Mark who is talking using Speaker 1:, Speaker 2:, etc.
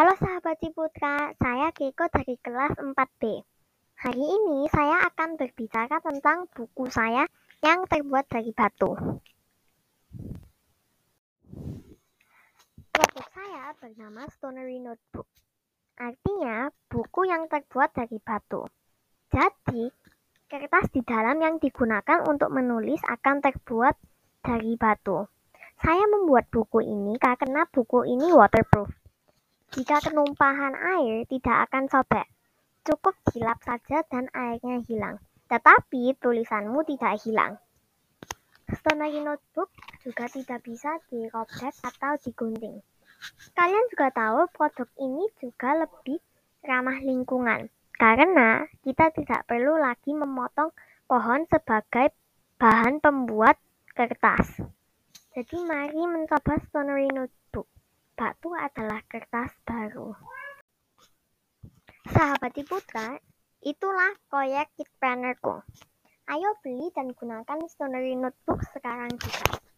Speaker 1: Halo sahabat Ciputra, saya Keiko dari kelas 4B. Hari ini saya akan berbicara tentang buku saya yang terbuat dari batu. Produk saya bernama Stonery Notebook. Artinya, buku yang terbuat dari batu. Jadi, kertas di dalam yang digunakan untuk menulis akan terbuat dari batu. Saya membuat buku ini karena buku ini waterproof. Jika kenumpahan air tidak akan sobek, cukup dilap saja dan airnya hilang. Tetapi tulisanmu tidak hilang. Stonery Notebook juga tidak bisa dirobek atau digunting. Kalian juga tahu produk ini juga lebih ramah lingkungan karena kita tidak perlu lagi memotong pohon sebagai bahan pembuat kertas. Jadi mari mencoba Stonery Notebook. Batu adalah kertas baru. Sahabat Putra, itulah proyek Kit Plannerku. Ayo beli dan gunakan Stonery Notebook sekarang juga.